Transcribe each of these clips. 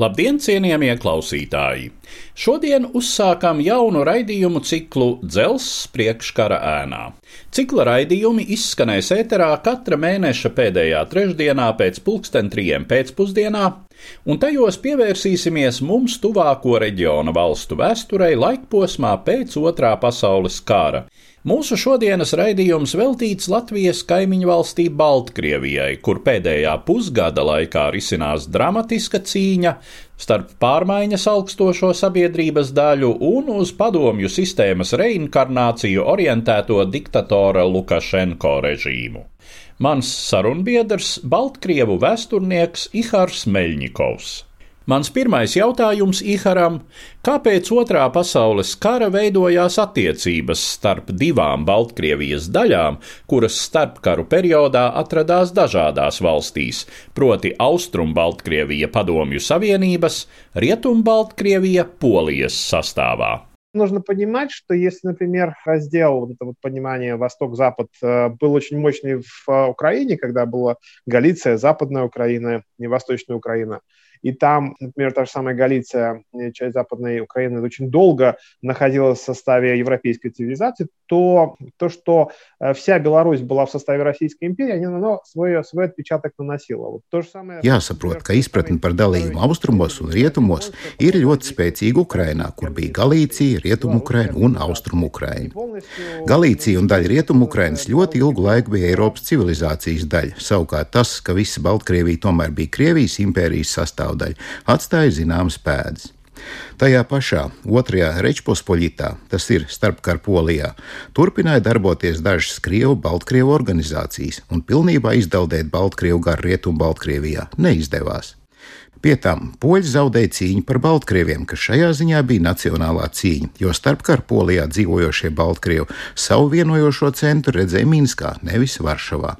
Labdien, cienījamie klausītāji! Šodien uzsākam jaunu raidījumu ciklu Dzelzs priekškara ēnā. Cikla raidījumi izskanēs ēterā katra mēneša pēdējā trešdienā pēc pulksten trijiem pēcpusdienā, un tajos pievērsīsimies mums tuvāko reģiona valstu vēsturei laikposmā pēc otrā pasaules kara Mūsu šodienas raidījums veltīts Latvijas kaimiņu valstī Baltkrievijai, kur pēdējā pusgada laikā risinās dramatiska cīņa starp pārmaiņas augstošo sabiedrības daļu un uz padomju sistēmas reinkarnāciju orientēto diktatora Lukašenko režīmu. Mans sarunbiedrs - Baltkrievu vēsturnieks Ihārs Meļņikovs. Mans pirmais jautājums Iharam - kāpēc otrā pasaules kara veidojās attiecības starp divām Baltkrievijas daļām, kuras starpkaru periodā atradās dažādās valstīs, proti Austrum Baltkrievija Padomju Savienības, Rietum Baltkrievija Polijas sastāvā? Нужно понимать, что если, например, раздел, вот это вот понимание Восток-Запад э, был очень мощный в э, Украине, когда была Галиция, Западная Украина и Восточная Украина, И там, например, та же самая Галиция, э, часть Западной Украины, очень долго находилась в составе европейской цивилизации, то то, что э, вся Беларусь была в составе Российской империи, оно свой, свой отпечаток наносило. Вот то же самое... Jāsaprot, ka izpratne par dalījumu austrumos un rietumos ir ļoti spēcīga Ukrainā, kur bija Galīcija, Rietumu-Ukraina un Austrumu-Ukraina. Galīcija un daļa Rietumu-Ukrainas ļoti ilgu laiku bija Eiropas civilizācijas daļa. Savukārt tas, ka visa Baltkrievija tomēr bija Krievijas impērijas sastāvdaļa, sastāvdaļa, atstāja zināmas pēdas. Tajā pašā otrajā Rečpospoļitā, tas ir starpkara polijā, turpināja darboties dažas Krievu Baltkrievu organizācijas, un pilnībā izdaldēt Baltkrievu garu Rietumu Baltkrievijā neizdevās. Pie tam poļi zaudēja cīņu par Baltkrieviem, kas šajā ziņā bija nacionālā cīņa, jo starpkara polijā dzīvojošie Baltkrievi savu vienojošo centru redzēja Minskā, nevis Varšavā.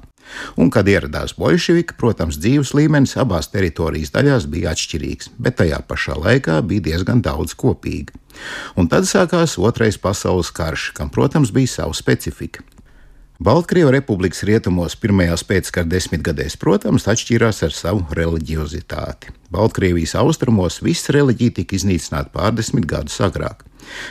Un, kad ieradās bolševiki, protams, dzīves līmenis abās teritorijas daļās bija atšķirīgs, bet tajā pašā laikā bija diezgan daudz kopīga. Un tad sākās Otrais pasaules karš, kam, protams, bija sava specifika. Baltkrievijas republikas rietumos pirmajās pēckara desmitgadēs, protams, atšķīrās ar savu reliģiozitāti. Baltkrievijas austrumos viss reliģija tika iznīcināta pārdesmit gadus agrāk.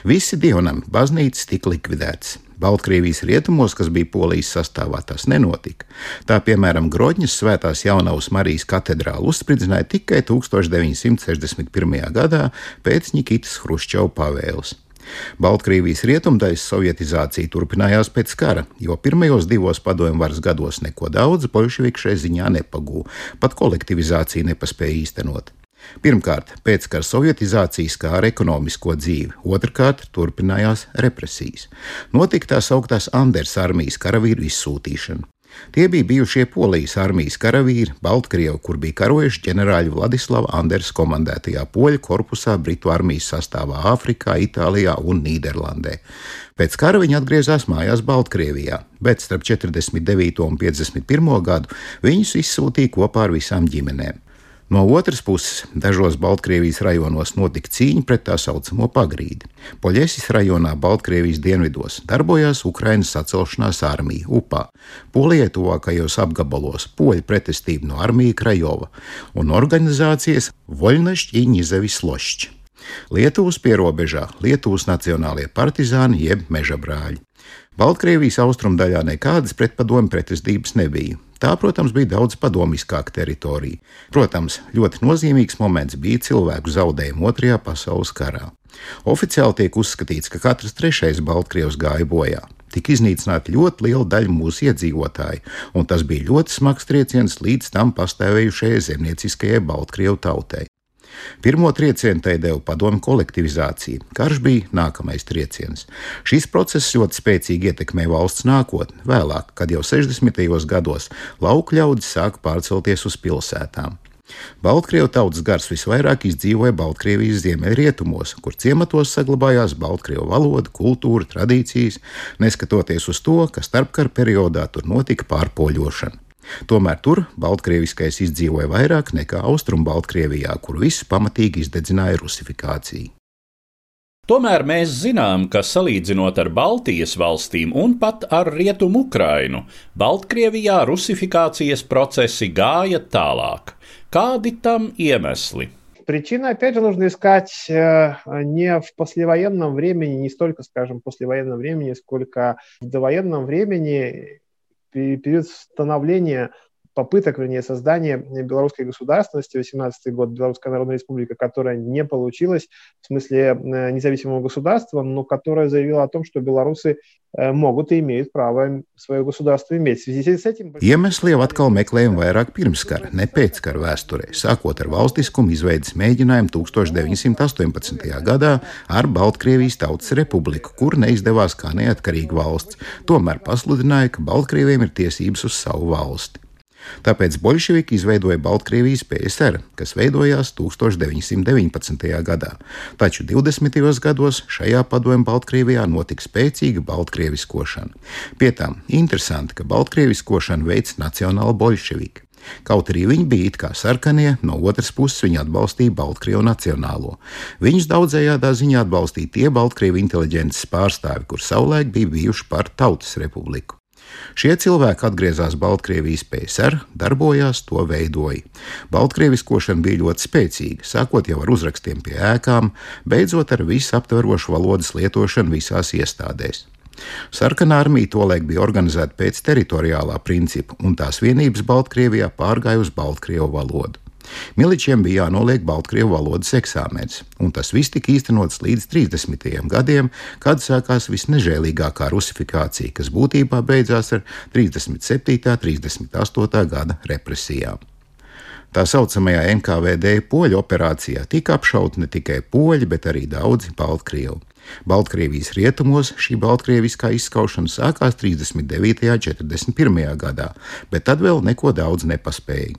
Visi dievnami baznīcas tika likvidētas. Baltkrievijas rietumos, kas bija polijas sastāvā, tas nenotika. Tā piemēram, Grodņas svētās jaunavas Marijas katedrālu uzspridzināja tikai 1961. gadā pēc Nikitas Hruščova pavēles. Baltkrievijas rietumdaļas sovietizācija turpinājās pēc kara, jo pirmajos divos padomju varas gados neko daudz bolševiku šai ziņā nepagūda, pat kolektivizāciju nepaspēja īstenot. Pirmkārt, pēckara sovietizācija skāra ekonomisko dzīvi, otrkārt, turpinājās represijas. Notika tā sauktās Anders armijas karavīru izsūtīšana. Tie bija bijušie Polijas armijas karavīri, Baltkrievi, kur bija karojuši ģenerāļa Vladislava Andersa komandētajā poļu korpusā Britu armijas sastāvā Āfrikā, Itālijā un Nīderlandē. Pēc kara viņi atgriezās mājās Baltkrievijā, bet starp 49. un 51. gadu viņus izsūtīja kopā ar visām ģimenēm. No otras puses, dažos Baltkrievijas rajonos notika cīņa pret tā saucamo pagrīdi. Poļesis rajonā Baltkrievijas dienvidos darbojās Ukrainas sacelšanās armija UPA, Polijai tuvākajos apgabalos poļu pretestība no armija Krajova un organizācijas Voļnašķiņizevis Lošķi. Lietuvas pierobežā Lietuvas nacionālie partizāni jeb meža brāļi. Baltkrievijas austrumdaļā nekādas pretpadomju pretestības nebija. Tā, protams, bija daudz padomiskāka teritorija. Protams, ļoti nozīmīgs moments bija cilvēku zaudējumi Otrajā pasaules karā. Oficiāli tiek uzskatīts, ka katrs trešais Baltkrievs gāja bojā. Tika iznīcināta ļoti liela daļa mūsu iedzīvotāju, un tas bija ļoti smags trieciens līdz tam pastāvējušajai zemnieciskajai Baltkrievu tautai. Pirmo triecienu tai deva padomu kolektivizācija. Karš bija nākamais trieciens. Šis process ļoti spēcīgi ietekmēja valsts nākotni. Vēlāk, kad jau 60. gados lauku ļaudis sāka pārcelties uz pilsētām. Baltkrievu tautas gars visvairāk izdzīvoja Baltkrievijas ziemeļrietumos, kur ciematos saglabājās Baltkrievu valoda, kultūra, tradīcijas, neskatoties uz to, ka starpkara periodā tur notika pārpoļošana. Tomēr tur Baltkrieviskais izdzīvoja vairāk nekā Austrumbaltkrievijā, kur viss pamatīgi izdedzināja rusifikāciju. Tomēr mēs zinām, ka salīdzinot ar Baltijas valstīm un pat ar Rietumu Ukrainu, Baltkrievijā rusifikācijas procesi gāja tālāk. Kādi tam iemesli? Причины, опять же, нужно искать э, не в послевоенном времени, не столько, скажем, в послевоенном времени, сколько в довоенном времени, период становления попыток, вернее, создания белорусской государственности, 18 год, Белорусская Народная Республика, которая не получилась в смысле э, независимого государства, но которая заявила о том, что белорусы э, могут и имеют право свое государство иметь. В связи с этим... Iemesli jau atkal meklējam vairāk pirmskara, ne pēckara vēsturē, sākot ar valstiskumu izveidas mēģinājumu 1918. gadā ar Baltkrievijas Tautas Republiku, kur neizdevās kā neatkarīga valsts, tomēr pasludināja, ka Baltkrieviem ir tiesības uz savu valsti. Tāpēc bolševiki izveidoja Baltkrievijas PSR, kas veidojās 1919. gadā. Taču 20. gados šajā padomju Baltkrievijā notika spēcīga baltkrieviskošana. Pie tam interesanti, ka baltkrieviskošanu veids nacionāli bolševiki. Kaut arī viņi bija it kā sarkanie, no otras puses viņi atbalstīja Baltkrievu nacionālo. Viņus daudzējādā ziņā atbalstīja tie Baltkrievu inteliģences pārstāvi, kur savulaik bija bijuši par Tautas republiku. Šie cilvēki atgriezās Baltkrievijas PSR, darbojās, to veidoja. Baltkrieviskošana bija ļoti spēcīga, sākot jau ar uzrakstiem pie ēkām, beidzot ar visaptverošu valodas lietošanu visās iestādēs. Sarkanā armija tolaik bija organizēta pēc teritoriālā principa, un tās vienības Baltkrievijā pārgāja uz Baltkrievu valodu. Miličiem bija jānoliek Baltkrievu valodas eksāmenis, un tas viss tika īstenots līdz 30. gadiem, kad sākās visnežēlīgākā rusifikācija, kas būtībā beidzās ar 37. un 38. gada represijām. Tā saucamajā NKVD poļu operācijā tika apšauti ne tikai poļi, bet arī daudzi Baltkrievi. Baltkrievijas rietumos šī baltkrieviskā izskaušana sākās 39. un 41. gadā, bet tad vēl neko daudz nepaspēja.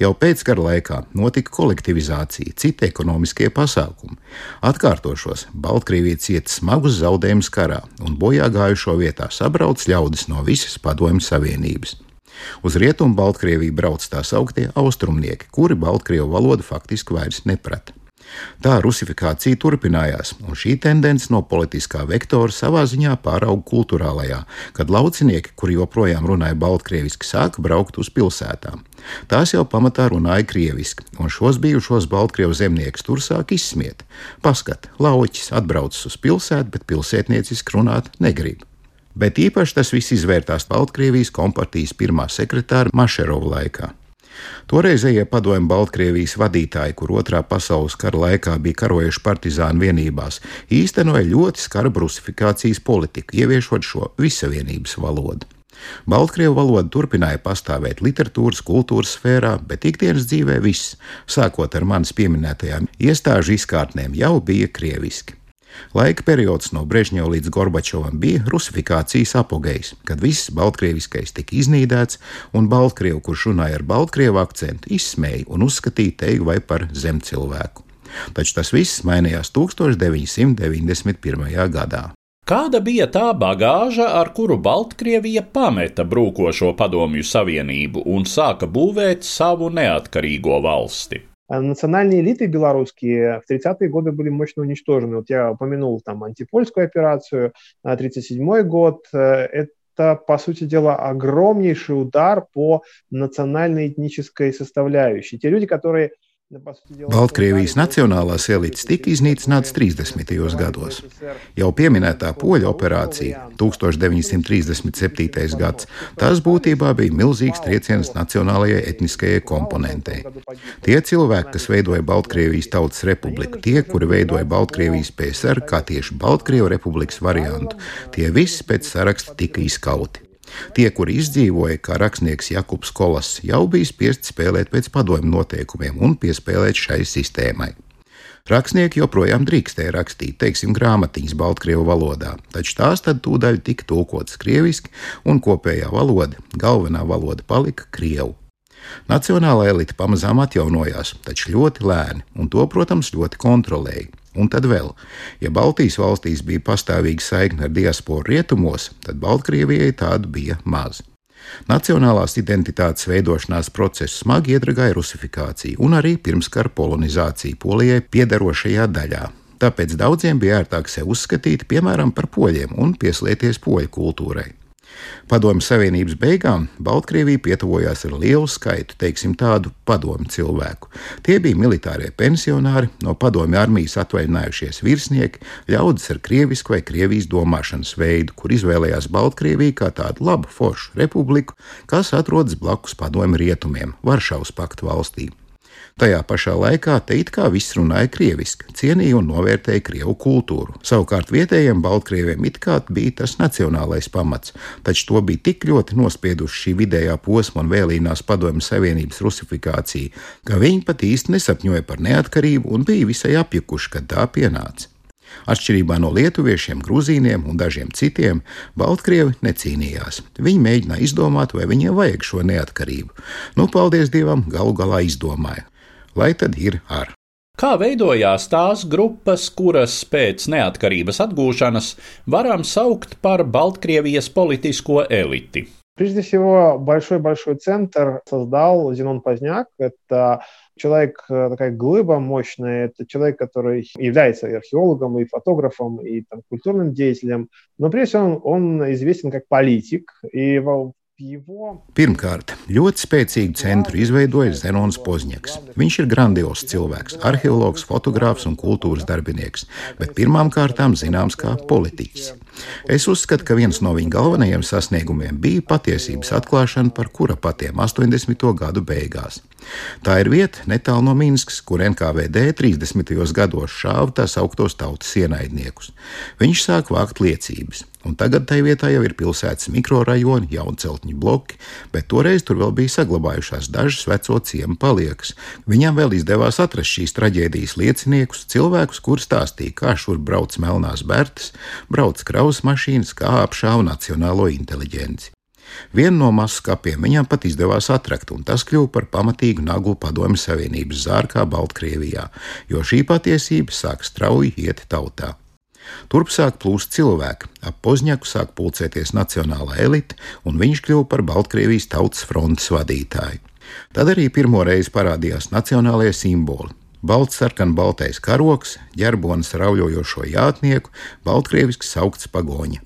Jau pēckara laikā notika kolektivizācija, citi ekonomiskie pasākumi. Atkārtošos, Baltkrievija cieta smagus zaudējumus karā, un bojā gājušo vietā sabrauc ļaudis no visas Padomju Savienības. Uz rietumu Baltkrieviju brauc tā sauktie austrumnieki, kuri Baltkrievu valodu faktiski vairs neprata. Tā rusifikācija turpinājās, un šī tendence no politiskā vektora savā ziņā pārauga kultūrālajā, kad laucinieki, kuri joprojām runāja baltkrieviski, sāka braukt uz pilsētām. Tās jau pamatā runāja krieviski, un šos bijušos baltkrievu zemniekus tur sāk izsmiet. Paskat, lauķis atbraucis uz pilsētu, bet pilsētnieciski runāt negrib. Bet īpaši tas viss izvērtās Baltkrievijas kompartijas pirmā sekretāra Mašerova laikā. Toreizējie padomju Baltkrievijas vadītāji, kur otrā pasaules kara laikā bija karojuši partizānu vienībās, īstenoja ļoti skarbu rusifikācijas politiku, ieviešot šo visavienības valodu. Baltkrievu valoda turpināja pastāvēt literatūras, kultūras sfērā, bet ikdienas dzīvē viss, sākot ar manis pieminētajām iestāžu izkārtnēm, jau bija krieviski. Laika periods no Brežņeva līdz Gorbačovam bija rusifikācijas apogejs, kad viss baltkrieviskais tika iznīdēts, un Baltkrievu, kurš runāja ar baltkrievu akcentu, izsmēja un uzskatīja teigu vai par zemcilvēku. Taču tas viss mainījās 1991. gadā. Kāda bija tā bagāža, ar kuru Baltkrievija pameta brūkošo padomju savienību un sāka būvēt savu neatkarīgo valsti? Национальные элиты белорусские в 30-е годы были мощно уничтожены. Вот я упомянул там антипольскую операцию, 1937 год. Это, по сути дела, огромнейший удар по национально-этнической составляющей. Те люди, которые Baltkrievijas nacionālās elites tika iznīcināts 30. gados. Jau pieminētā poļu operācija 1937. gads, tas būtībā bija milzīgs trieciens nacionālajai etniskajai komponentei. Tie cilvēki, kas veidoja Baltkrievijas Tautas Republiku, tie, kuri veidoja Baltkrievijas PSR kā tieši Baltkrievu republikas variantu, tie visi pēc saraksta tika izkauti. Tie, kuri izdzīvoja, kā rakstnieks Jakubs Kolas, jau bija spiest spēlēt pēc padomju noteikumiem un piespēlēt šai sistēmai. Rakstnieki joprojām drīkstēja rakstīt, teiksim, grāmatiņas Baltkrievu valodā, taču tās tad tūdaļ tika tulkotas krieviski, un kopējā valoda, galvenā valoda palika krievu. Nacionālā elite pamazām atjaunojās, taču ļoti lēni, un to, protams, ļoti kontrolēja. Un tad vēl, ja Baltijas valstīs bija pastāvīga saikne ar diasporu rietumos, tad Baltkrievijai tādu bija maz. Nacionālās identitātes veidošanās procesu smagi iedragāja rusifikācija un arī pirmskara polonizācija Polijai piederošajā daļā. Tāpēc daudziem bija ērtāk sevi uzskatīt, piemēram, par poļiem un pieslieties poļu kultūrai. Padomju Savienības beigām Baltkrievija pietuvojās ar lielu skaitu, teiksim, tādu padomju cilvēku. Tie bija militārie pensionāri, no padomju armijas atvaļinājušies virsnieki, ļaudis ar krievisku vai krievijas domāšanas veidu, kur izvēlējās Baltkrieviju kā tādu labu, foršu republiku, kas atrodas blakus padomju rietumiem, Varšavas paktu valstīm. Tajā pašā laikā te it kā viss runāja krieviski, cienīja un novērtēja krievu kultūru. Savukārt vietējiem baltkrieviem it kā bija tas nacionālais pamats, taču to bija tik ļoti nospieduši šī vidējā posma un vēlīnās padomju savienības rusifikācija, ka viņi pat īsti nesapņoja par neatkarību un bija visai apjukuši, kad tā pienāca. Atšķirībā no lietuviešiem, grūzīniem un dažiem citiem, Baltkrievi necīnījās. Viņi mēģināja izdomāt, vai viņiem vajag šo neatkarību. Nu, paldies Dievam, galu galā izdomāja lai tad ir ar. Kā veidojās tās grupas, kuras pēc neatkarības atgūšanas varam saukt par Baltkrievijas politisko eliti? Прежде всего, большой-большой центр создал Зенон Поздняк. Это человек, такая глыба мощная, это человек, который является и археологом, и фотографом, и там, культурным деятелем. Но прежде всего он, он известен как политик. И Pirmkārt, ļoti spēcīgu centru izveidoja Zenons Pozņaks. Viņš ir grandios cilvēks, arheologs, fotogrāfs un kultūras darbinieks, bet pirmām kārtām zināms kā politiķis. Es uzskatu, ka viens no viņa galvenajiem sasniegumiem bija patiesības atklāšana par kura patiem 80. gadu beigās. Tā ir vieta netālu no Minskas, kur NKVD 30. gados šāva tās augtos tautas ienaidniekus. Viņš sāk vākt liecības. Un tagad tai vietā jau ir pilsētas mikrorajoni, jaunceltņu bloki, bet toreiz tur vēl bija saglabājušās dažas veco ciemu paliekas. Viņam vēl izdevās atrast šīs traģēdijas lieciniekus, cilvēkus, kur stāstīja, kā šur brauc melnās bērtas, brauc kravas mašīnas, kā apšāva nacionālo inteliģenci. Vienu no masu skapiem viņam pat izdevās atrakt, un tas kļuva par pamatīgu nagu padomju Savienības zārkā Baltkrievijā, jo šī patiesība sāk strauji iet tautā. Turp sāk plūst cilvēki, ap Pozņaku sāk pulcēties nacionālā elite, un viņš kļuva par Baltkrievijas tautas frontes vadītāju. Tad arī pirmo reizi parādījās nacionālajie simboli. Balts sarkan baltais karoks, ģerbonis ar auļojošo jātnieku, baltkrieviski saukts pagoņa.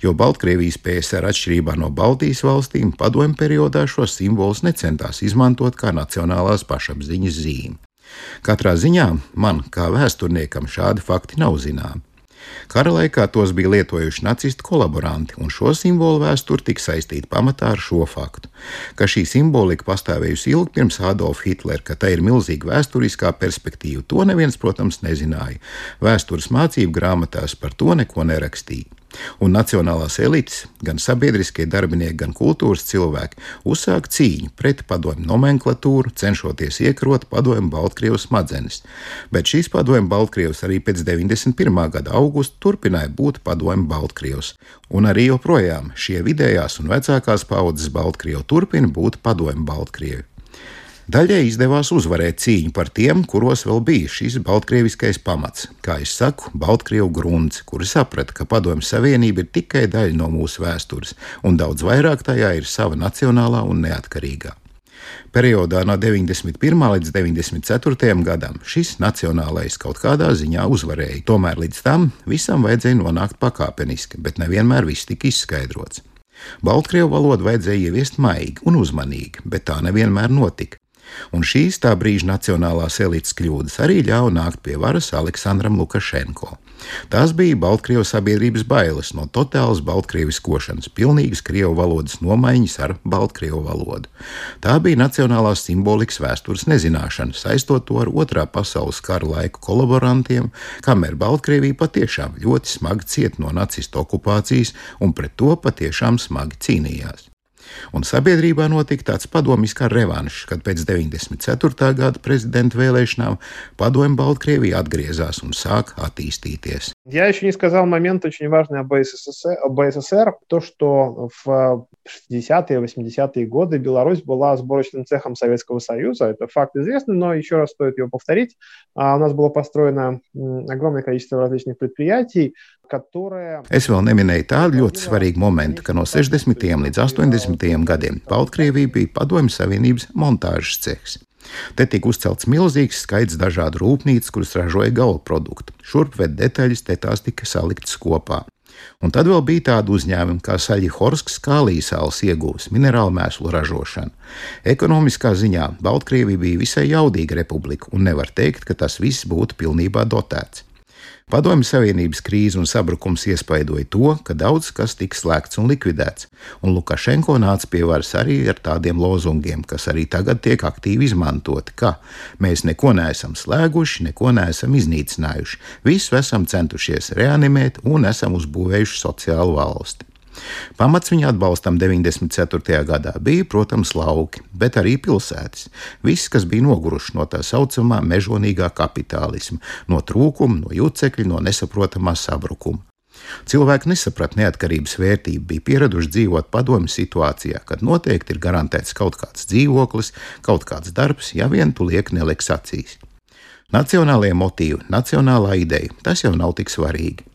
Jo Baltkrievijas PSR atšķirībā no Baltijas valstīm padomju periodā šos simbolus necentās izmantot kā nacionālās pašapziņas zīmi. Katrā ziņā man, kā vēsturniekam, šādi fakti nav zināmi. Kara laikā tos bija lietojuši nacistu kolaboranti, un šo simbolu vēsture tika saistīta pamatā ar šo faktu, ka šī simbolika pastāvējusi ilgi pirms Adolfa Hitlera, ka tai ir milzīga vēsturiskā perspektīva. To neviens, protams, nezināja. Vēstures mācību grāmatās par to neko nerakstīja. Un nacionālās elites, gan sabiedriskie darbinieki, gan kultūras cilvēki uzsāka cīņu pret padomju nomenklatūru, cenšoties iekrot padomju Baltkrievas smadzenes. Bet šīs padomju Baltkrievas arī pēc 91. gada augusta turpināja būt padomju Baltkrievas. Un arī joprojām šie vidējās un vecākās paudzes Baltkrievi turpina būt padomju Baltkrievi. Daļai izdevās uzvarēt cīņu par tiem, kuros vēl bija šis baltkrieviskais pamats, kā es saku, Baltkrievu grunts, kuri saprata, ka Padomju Savienība ir tikai daļa no mūsu vēstures, un daudz vairāk tajā ir sava nacionālā un neatkarīgā. Periodā no 91. līdz 94. gadam šis nacionālais kaut kādā ziņā uzvarēja. Tomēr līdz tam visam vajadzēja nonākt pakāpeniski, bet nevienmēr viss tika izskaidrots. Baltkrievu valodu vajadzēja ieviest maigi un uzmanīgi, bet tā nevienmēr notika. Un šīs tā brīža nacionālās elites kļūdas arī ļāva nākt pie varas Aleksandram Lukašenko. Tās bija Baltkrievijas sabiedrības bailes no totālas baltkrieviskošanas, pilnīgas krievu valodas nomaiņas ar baltkrievu valodu. Tā bija nacionālās simbolikas vēstures nezināšana, saistot to ar otrā pasaules kara laiku kolaborantiem, kamēr Baltkrievija patiešām ļoti smagi cieta no nacistu okupācijas un pret to patiešām smagi cīnījās. Un sabiedrībā notika tāds padomjas kā revanšs, kad pēc 94. gada prezidenta vēlēšanām padomju Baltkrievija atgriezās un sāk attīstīties. Я еще не сказал момент очень важный об СССР, об СССР, то, что в 60-е, 80-е годы Беларусь была сборочным цехом Советского Союза. Это факт известный, но еще раз стоит его повторить. У нас было построено огромное количество различных предприятий, Es vēl neminēju tādu ļoti svarīgu momentu, ka no 60. līdz 80. gadiem Baltkrievija bija Padomju Savienības montāžas cehs. Te tika uzcelts milzīgs skaits dažādu rūpnīcu, kuras ražoja galvproduktu. Šurp ved detaļas, te tās tika saliktas kopā. Un tad vēl bija tādi uzņēmumi kā Saļihorskas kālijas sāls iegūs, minerālu mēslu ražošana. Ekonomiskā ziņā Baltkrievija bija visai jaudīga republika, un nevar teikt, ka tas viss būtu pilnībā dotēts. Padomju Savienības krīze un sabrukums iespaidoja to, ka daudz kas tika slēgts un likvidēts, un Lukašenko nāca pie varas arī ar tādiem lozungiem, kas arī tagad tiek aktīvi izmantoti, ka mēs neko neesam slēguši, neko neesam iznīcinājuši, visu esam centušies reanimēt un esam uzbūvējuši sociālu valsti. Pamats viņa atbalstam 94. gadā bija, protams, lauki, bet arī pilsētas. Viss, kas bija noguruši no tā saucamā mežonīgā kapitālisma, no trūkuma, no jucekļa, no nesaprotamā sabrukuma. Cilvēki nesaprata neatkarības vērtību, bija pieraduši dzīvot padomju situācijā, kad noteikti ir garantēts kaut kāds dzīvoklis, kaut kāds darbs, ja vien tu liek neliks acīs. Nacionālajie motīvi, nacionālā ideja, tas jau nav tik svarīgi.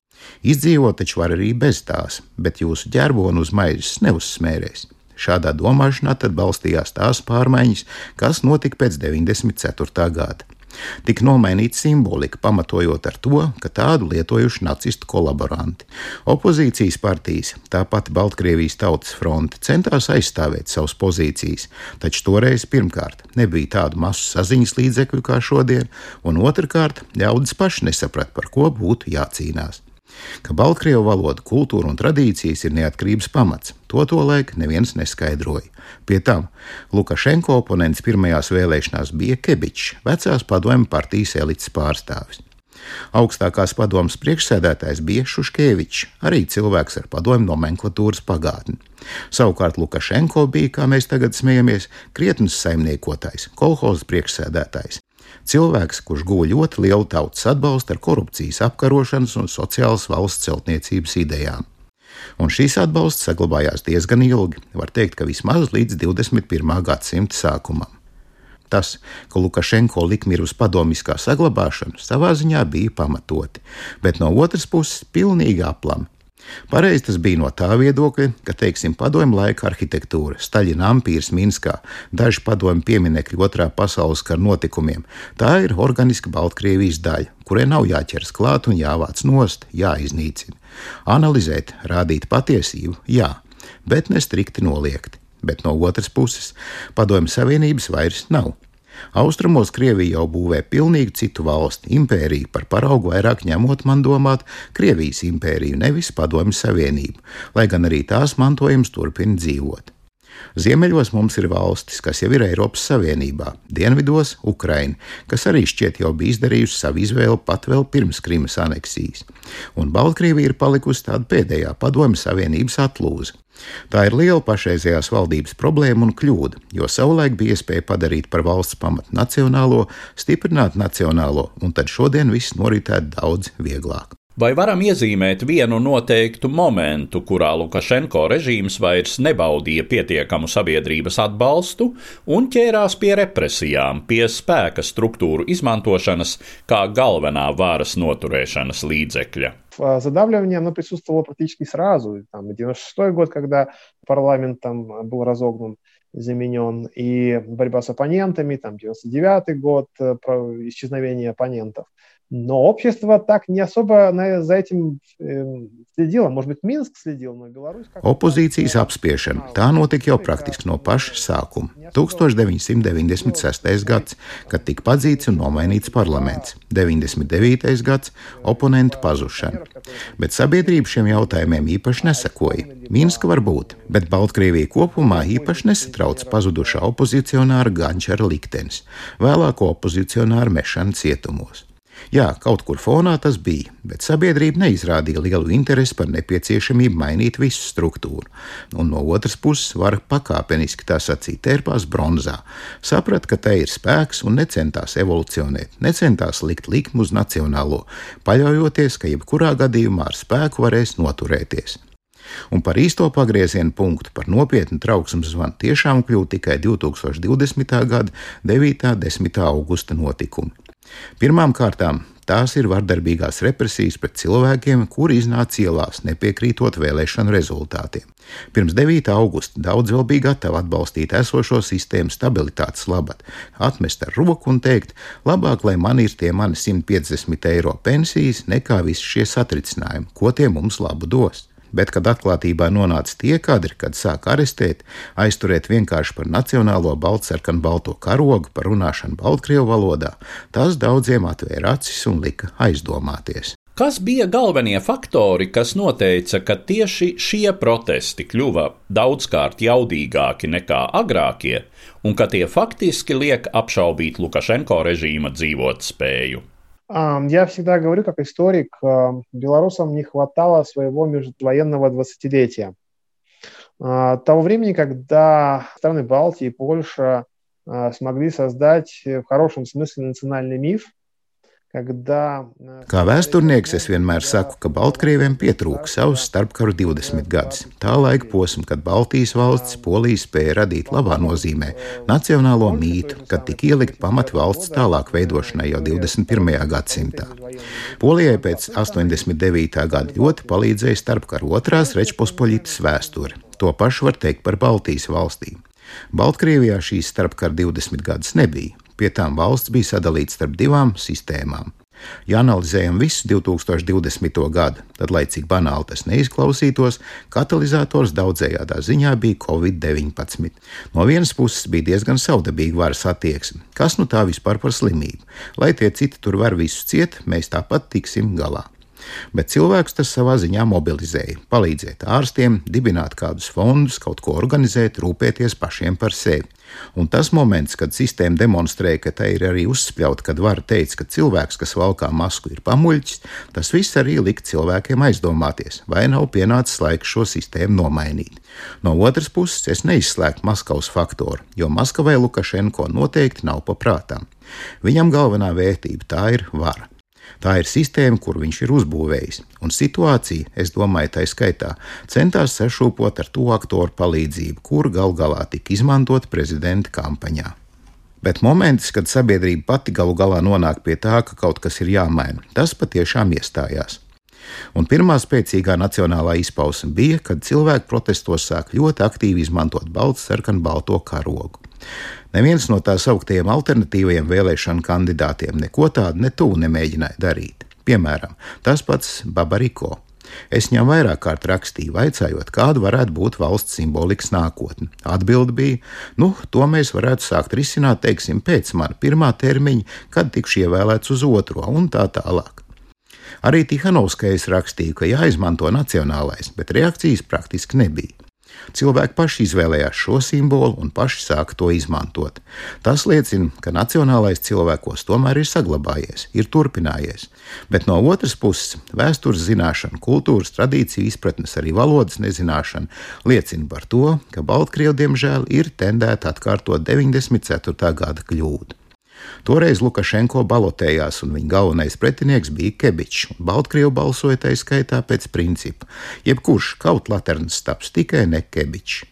Izdzīvot taču var arī bez tās, bet jūsu ģerbonu uz maizes neuzsmērēs. Šādā domāšanā tad balstījās tās pārmaiņas, kas notika pēc 94. gada. Tika nomainīta simbolika, pamatojot ar to, ka tādu lietojuši nacistu kolaboranti. Opozīcijas partijas, tāpat Baltkrievijas Tautas fronte, centās aizstāvēt savas pozīcijas, taču toreiz pirmkārt nebija tādu masu saziņas līdzekļu kā šodien, un otrkārt ļaudis paši nesaprata, par ko būtu jācīnās ka Baltkrievu valoda, kultūra un tradīcijas ir neatkarības pamats. To tolaik neviens neskaidroja. Pie tam Lukašenko oponents pirmajās vēlēšanās bija Kebičs, vecās padomju partijas elites pārstāvis. Augstākās padomas priekšsēdētājs bija Šuškevičs, arī cilvēks ar padomju nomenklatūras pagātni. Savukārt Lukašenko bija, kā mēs tagad smējamies, krietnes saimniekotājs, kolhozas priekšsēdētājs, Cilvēks, kurš guva ļoti lielu tautas atbalstu ar korupcijas apkarošanas un sociālas valsts celtniecības idejām. Un šīs atbalsts saglabājās diezgan ilgi, var teikt, ka vismaz līdz 21. gadsimta sākumam. Tas, ka Lukašenko likmi ir uz padomiskā saglabāšanu, savā ziņā bija pamatoti, bet no otras puses pilnīgi aplami, Pareizi tas bija no tā viedokļa, ka, teiksim, padomju laika arhitektūra, Staļina ampīrs Minskā, daži padomju pieminekļi otrā pasaules kara notikumiem, tā ir organiska Baltkrievijas daļa, kurai nav jāķers klāt un jāvāc nost, jāiznīcina. Analizēt, rādīt patiesību, jā, bet ne strikti noliegti. Bet no otras puses, padomju savienības vairs nav. Austrumos Krievija jau būvē pilnīgi citu valsti, impēriju, par paraugu vairāk ņemot man domāt Krievijas impēriju, nevis Padomju Savienību, lai gan arī tās mantojums turpina dzīvot. Ziemeļos mums ir valstis, kas jau ir Eiropas Savienībā, dienvidos - Ukraina, kas arī šķiet jau bija izdarījusi savu izvēli pat vēl pirms Krimas aneksijas, un Baltkrievija ir palikusi tāda pēdējā Padomju Savienības atlūze. Tā ir liela pašreizējās valdības problēma un kļūda, jo savulaik bija iespēja padarīt par valsts pamatu nacionālo, stiprināt nacionālo, un tad šodien viss noritētu daudz vieglāk. Vai varam iezīmēt vienu noteiktu momentu, kurā Lukašenko režīms vairs nebaudīja pietiekamu sabiedrības atbalstu un ķērās pie represijām, pie spēka struktūru izmantošanas kā galvenā varas noturēšanas līdzekļa? Задавливание оно присутствовало практически сразу. Там, 96 год, когда парламент там был разогнан, заменен, и борьба с оппонентами, там, 99 год, про исчезновение оппонентов – Но общество так не особо за этим следило. Может быть, Минск следил, но Беларусь... Opozīcijas apspiešana. Tā notika jau praktiski no paša sākuma. 1996. gads, kad tika padzīts un nomainīts parlaments. 99. gads - oponentu pazušana. Bet sabiedrība šiem jautājumiem īpaši nesakoja. Minska var būt, bet Baltkrievija kopumā īpaši nesatrauc pazudušā opozicionāra Gančara liktenis, vēlāko opozicionāru mešanu cietumos. Jā, kaut kur fonā tas bija, bet sabiedrība neizrādīja lielu interesi par nepieciešamību mainīt visu struktūru. Un no otras puses, var pakāpeniski tā sacīt, tērpās bronzā, saprat, ka tai ir spēks un necentās evolucionēt, necentās likt likmu uz nacionālo, paļaujoties, ka jebkurā gadījumā ar spēku varēs noturēties. Un par īsto pagrieziena punktu, par nopietnu trauksmes zvanu tiešām kļūst tikai 2020. gada 9. un 10. augusta notikumi. Pirmām kārtām tās ir vardarbīgās represijas pret cilvēkiem, kuri iznāca ielās, nepiekrītot vēlēšanu rezultātiem. Pirms 9. augusta daudz vēl bija gatavi atbalstīt esošo sistēmu stabilitātes labad, atmest ar roku un teikt, labāk, lai man ir tie mani 150 eiro pensijas, nekā visi šie satricinājumi, ko tie mums labu dos bet kad atklātībā nonāca tie kadri, kad sāk arestēt, aizturēt vienkārši par nacionālo baltsarkanu balto karogu, par runāšanu Baltkrievu valodā, tas daudziem atvēra acis un lika aizdomāties. Kas bija galvenie faktori, kas noteica, ka tieši šie protesti kļuva daudzkārt jaudīgāki nekā agrākie, un ka tie faktiski liek apšaubīt Lukašenko režīma dzīvot spēju? Я всегда говорю, как историк, белорусам не хватало своего междувоенного двадцатилетия. Того времени, когда страны Балтии и Польша смогли создать в хорошем смысле национальный миф – Kā vēsturnieks es vienmēr saku, ka Baltkrieviem pietrūka savus starpkaru 20 gadus. Tā laika posma, kad Baltijas valsts Polija spēja radīt labā nozīmē nacionālo mītu, kad tika ielikt pamati valsts tālāk veidošanai jau 21. gadsimtā. Polijai pēc 89. gada ļoti palīdzēja starpkaru otrās Rečpospoļitas vēsture. To pašu var teikt par Baltijas valstīm. Baltkrievijā šīs starpkara 20 gadus nebija. Pie tām valsts bija sadalīta starp divām sistēmām. Ja analizējam visu 2020. gadu, tad, lai cik banāli tas neizklausītos, katalizators daudzējādā ziņā bija Covid-19. No vienas puses bija diezgan savdabīga varas attieksme. Kas nu tā vispār par slimību? Lai tie citi tur var visu ciet, mēs tāpat tiksim galā. Bet cilvēks tas savā ziņā mobilizēja, palīdzēt ārstiem, dibināt kādus fondus, kaut ko organizēt, rūpēties pašiem par sevi. Un tas moments, kad sistēma demonstrēja, ka tai ir arī uzspļauta, kad var teikt, ka cilvēks, kas valkā masku, ir pamuļķis, tas viss arī lika cilvēkiem aizdomāties, vai nav pienācis laiks šo sistēmu nomainīt. No otras puses, es neizslēgtu Maskavas faktoru, jo Maskavai Lukašenko noteikti nav paprātām. Viņam galvenā vērtība tā ir vara. Tā ir sistēma, kur viņš ir uzbūvējis, un situācija, es domāju, tā skaitā, centās sašūpot ar to aktoru palīdzību, kur gal galā tika izmantot prezidenta kampaņā. Bet moments, kad sabiedrība pati galu galā nonāk pie tā, ka kaut kas ir jāmaina, tas patiešām iestājās. Un pirmā spēcīgā nacionālā izpausme bija, kad cilvēki protestos sāk ļoti aktīvi izmantot baltu, sarkanu, balto karogu. Neviens no tā sauktajiem alternatīvajiem vēlēšanu kandidātiem neko tādu ne tuvu nemēģināja darīt. Piemēram, tas pats Babariko. Es viņam vairāk kārt rakstīju, vaicājot, kāda varētu būt valsts simbolikas nākotne. Atbilde bija, nu, to mēs varētu sākt risināt, teiksim, pēc mana pirmā termiņa, kad tikšu ievēlēts uz otro, un tā tālāk. Arī Tihanovskais rakstīja, ka jāizmanto nacionālais, bet reakcijas praktiski nebija. Cilvēki paši izvēlējās šo simbolu un paši sāka to izmantot. Tas liecina, ka nacionālais cilvēkos tomēr ir saglabājies, ir turpinājies. Bet no otras puses, vēstures zināšana, kultūras tradīcija, izpratnes, arī valodas nezināšana liecina par to, ka Baltkrievi diemžēl ir tendēta atkārtot 94. gada kļūdu. Toreiz Lukašenko balotējās, un viņa galvenais pretinieks bija Kebičs. Baltkrievu balsoja tā skaitā pēc principa: jebkurš kaut laternas taps tikai ne Kebičs.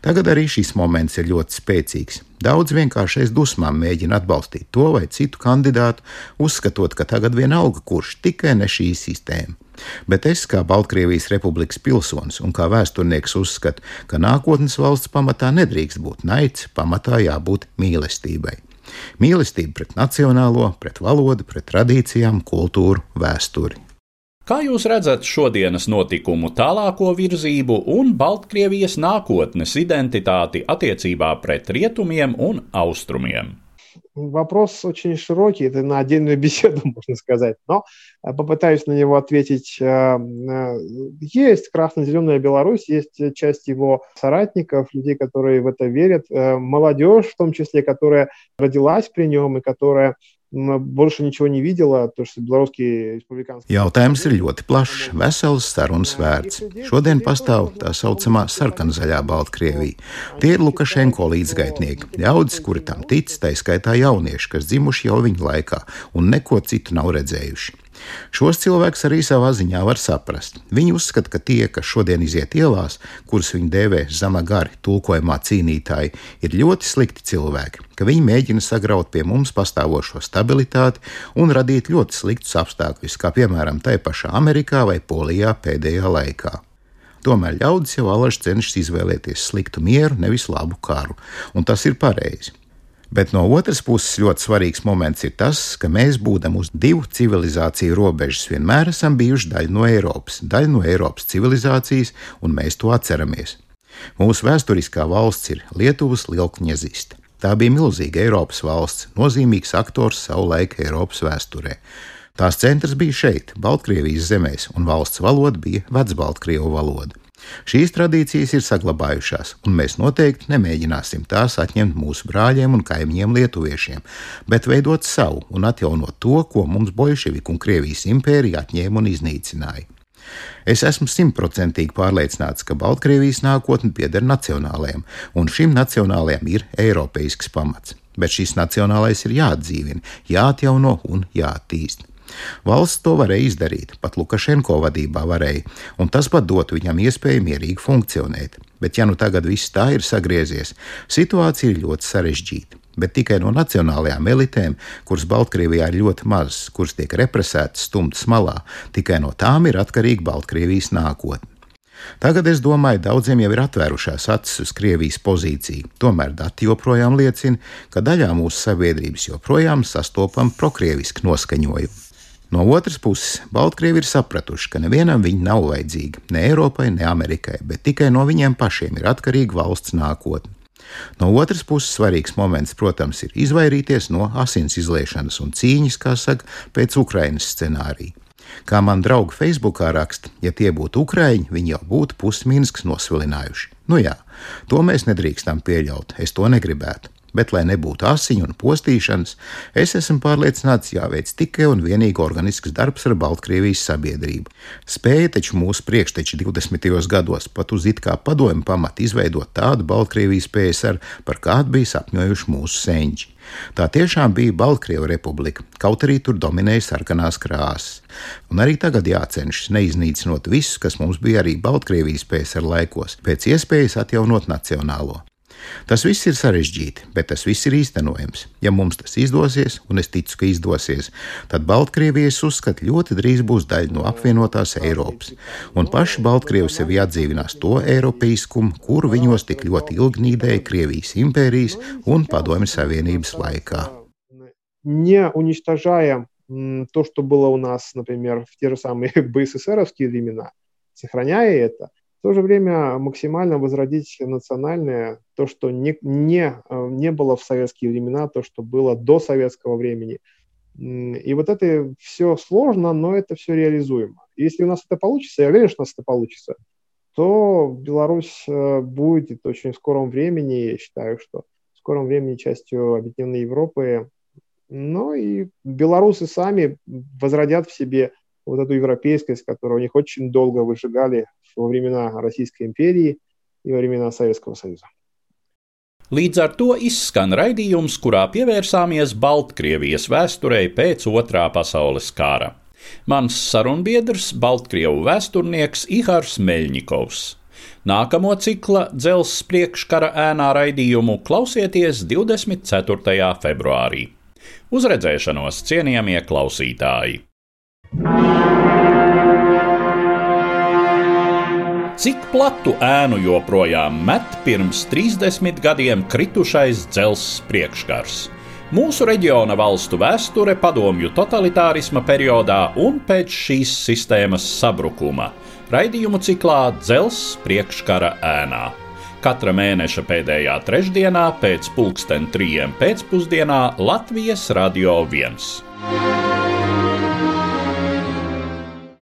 Tagad arī šis moments ir ļoti spēcīgs. Daudz vienkārši aiz dusmām mēģina atbalstīt to vai citu kandidātu, uzskatot, ka tagad vienalga kurš tikai ne šī sistēma. Bet es, kā Baltkrievijas republikas pilsonis un kā vēsturnieks, uzskatu, ka nākotnes valsts pamatā nedrīkst būt naids, pamatā jābūt mīlestībai. Mīlestība pret nacionālo, pret valodu, pret tradīcijām, kultūru, vēsturi. Kā jūs redzat šodienas notikumu tālāko virzību un Baltkrievijas nākotnes identitāti attiecībā pret rietumiem un austrumiem? Вопрос очень широкий, это на отдельную беседу, можно сказать, но попытаюсь на него ответить. Есть красно-зеленая Беларусь, есть часть его соратников, людей, которые в это верят, молодежь в том числе, которая родилась при нем и которая больше ничего не видела, то, что белорусские республиканские... Jautājums ir ļoti plašs, vesels sarunas vērts. Šodien pastāv tā saucamā sarkanzaļā Baltkrievija. Tie ir Lukašenko līdzgaitnieki, ļaudis, kuri tam tic, tā skaitā jaunieši, kas dzimuši jau viņa laikā un neko citu nav redzējuši. Šos cilvēkus arī savā ziņā var saprast. Viņi uzskata, ka tie, kas šodien iziet ielās, kurus viņi dēvē zamagari, tulkojumā cīnītāji, ir ļoti slikti cilvēki, ka viņi mēģina sagraut pie mums pastāvošo stabilitāti un radīt ļoti sliktus apstākļus, kā piemēram tai pašā Amerikā vai Polijā pēdējā laikā. Tomēr ļaudis jau alaži cenšas izvēlēties sliktu mieru, nevis labu karu, un tas ir pareizi. Bet no otras puses ļoti svarīgs moments ir tas, ka mēs, būdam uz divu civilizāciju robežas, vienmēr esam bijuši daļa no Eiropas, daļa no Eiropas civilizācijas, un mēs to atceramies. Mūsu vēsturiskā valsts ir Lietuvas lielkņazista. Tā bija milzīga Eiropas valsts, nozīmīgs aktors savu laiku Eiropas vēsturē. Tās centrs bija šeit, Baltkrievijas zemēs, un valsts valoda bija Vecbaltkrievu valoda. Šīs tradīcijas ir saglabājušās, un mēs noteikti nemēģināsim tās atņemt mūsu brāļiem un kaimiņiem lietuviešiem, bet veidot savu un atjaunot to, ko mums Bolševiku un Krievijas impērija atņēma un iznīcināja. Es esmu simtprocentīgi pārliecināts, ka Baltkrievijas nākotne pieder nacionālajiem, un šim nacionālajam ir eiropeisks pamats. Bet šis nacionālais ir jāatdzīvina, jāatjauno un jāattīst. Valsts to varēja izdarīt, pat Lukašenko vadībā varēja, un tas pat dotu viņam iespēju mierīgi funkcionēt. Bet, ja nu tagad viss tā ir sagriezies, situācija ir ļoti sarežģīta. Bet tikai no nacionālajām elitēm, kuras Baltkrievijā ir ļoti mazas, kuras tiek represētas, stumtas malā, tikai no tām ir atkarīga Baltkrievijas nākotne. Tagad, es domāju, daudziem jau ir atvērušās acis uz Krievijas pozīciju. Tomēr dati joprojām liecina, ka daļā mūsu sabiedrības joprojām sastopam prokrievisku noskaņojumu. No otras puses, Baltkrievi ir sapratuši, ka nevienam viņi nav vajadzīgi, ne Eiropai, ne Amerikai, bet tikai no viņiem pašiem ir atkarīga valsts nākotne. No otras puses, svarīgs moments, protams, ir izvairīties no asins izliešanas un cīņas, kā saka, pēc Ukrainas scenārija. Kā man draugi Facebookā raksta, ja tie būtu ukrāņi, viņi jau būtu pusminskas nosvilinājuši. Nu jā, to mēs nedrīkstam pieļaut, es to negribētu bet, lai nebūtu asiņu un postīšanas, es esmu pārliecināts, jāveic tikai un vienīgi organisks darbs ar Baltkrievijas sabiedrību. Spēja taču mūsu priekšteči 20. gados pat uz it kā padomu pamatu izveidot tādu Baltkrievijas PSR, par kādu bija sapņojuši mūsu senči. Tā tiešām bija Baltkrievu republika, kaut arī tur dominēja sarkanās krāsas. Un arī tagad jācenšas neiznīcinot visu, kas mums bija arī Baltkrievijas PSR laikos, pēc iespējas atjaunot nacionālo. Tas viss ir sarežģīti, bet tas viss ir īstenojams. Ja mums tas izdosies, un es ticu, ka izdosies, tad Baltkrievijas uzskata ļoti drīz būs daļa no apvienotās Eiropas, un paši Baltkrievi sevi atdzīvinās to eiropeiskumu, kuru viņos tik ļoti ilgi nīdēja Krievijas impērijas un Padomju Savienības laikā. Не уничтожая то, что было у нас, например, в те же самые БССРовские времена, сохраняя это, в то же время максимально возродить национальное, то, что не, не, э, не было в советские времена, то, что было до советского времени. И вот это все сложно, но это все реализуемо. Если у нас это получится, я уверен, что у нас это получится, то Беларусь э, будет очень в скором времени, я считаю, что в скором времени частью Объединенной Европы. Ну и белорусы сами возродят в себе вот эту европейскость, которую у них очень долго выжигали во времена Российской империи и во времена Советского Союза. Līdz ar to izskan raidījums, kurā pievērsāmies Baltkrievijas vēsturei pēc Otrā pasaules kara. Mans sarunbiedrs - Baltkrievu vēsturnieks Ihārs Meļņikovs. Nākamo cikla dzelzs priekškara ēnā raidījumu klausieties 24. februārī. Uz redzēšanos, cienījamie klausītāji! Cik platu ēnu joprojām met pirms 30 gadiem kritušais dzelzs priekškars? Mūsu reģiona valstu vēsture padomju totalitārisma periodā un pēc šīs sistēmas sabrukuma - raidījumu ciklā Dzels priekškara ēnā. Katra mēneša pēdējā trešdienā pēc pulksten trijiem pēcpusdienā Latvijas Radio 1.